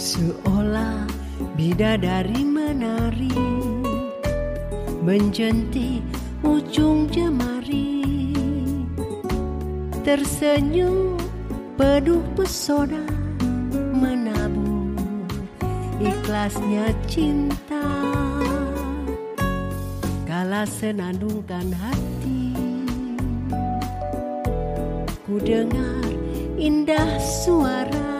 Seolah bidadari menari Menjentik ujung jemari. Tersenyum penuh pesona Menabur ikhlasnya cinta. Kala senandungkan hati Ku dengar indah suara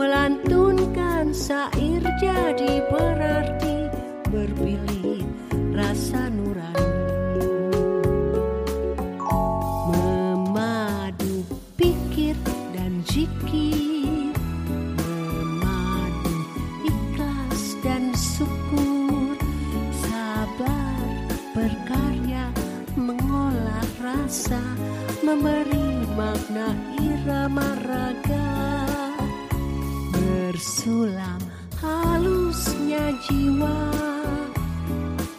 Melantunkan syair jadi berarti Berpilih rasa nurani. Memadu pikir dan zikir Memadu ikhlas dan syukur Sabar berkarya mengolah rasa Memberi makna irama raga Bersulam halusnya jiwa.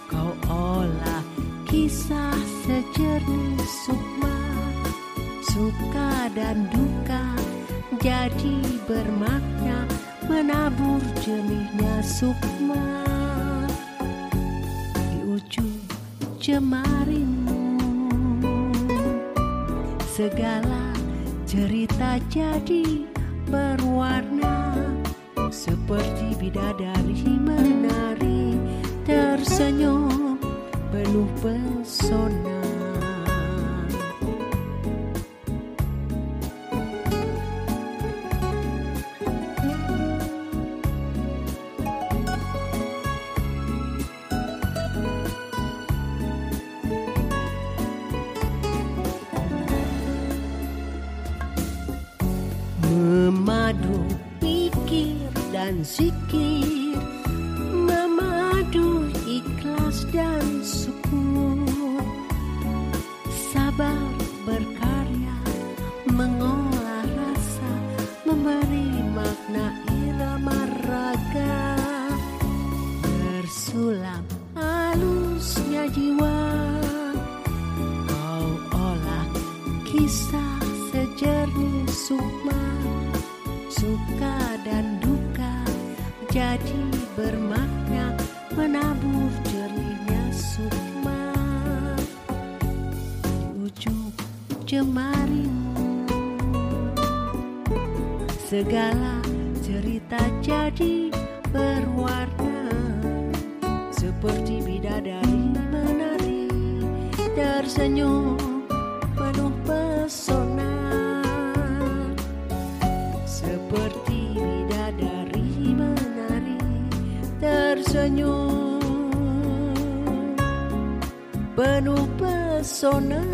Kau olah kisah sejernih sukma. Suka dan duka jadi bermakna Menabur jenihnya sukma. Di ujung jemarimu Segala cerita jadi berwarna Seperti bidadari menari Tersenyum penuh pesona. Memadu dan zikir Memadu ikhlas dan syukur. Sabar berkarya Mengolah rasa Memberi makna irama raga. Bersulam halusnya jiwa Kau olah kisah sejernih sukma. Suka jadi bermakna Menabur jernihnya sukma. Di ujung jemarimu Segala cerita jadi berwarna. Seperti bidadari menari Tersenyum penuh pesona Tersenyum penuh pesona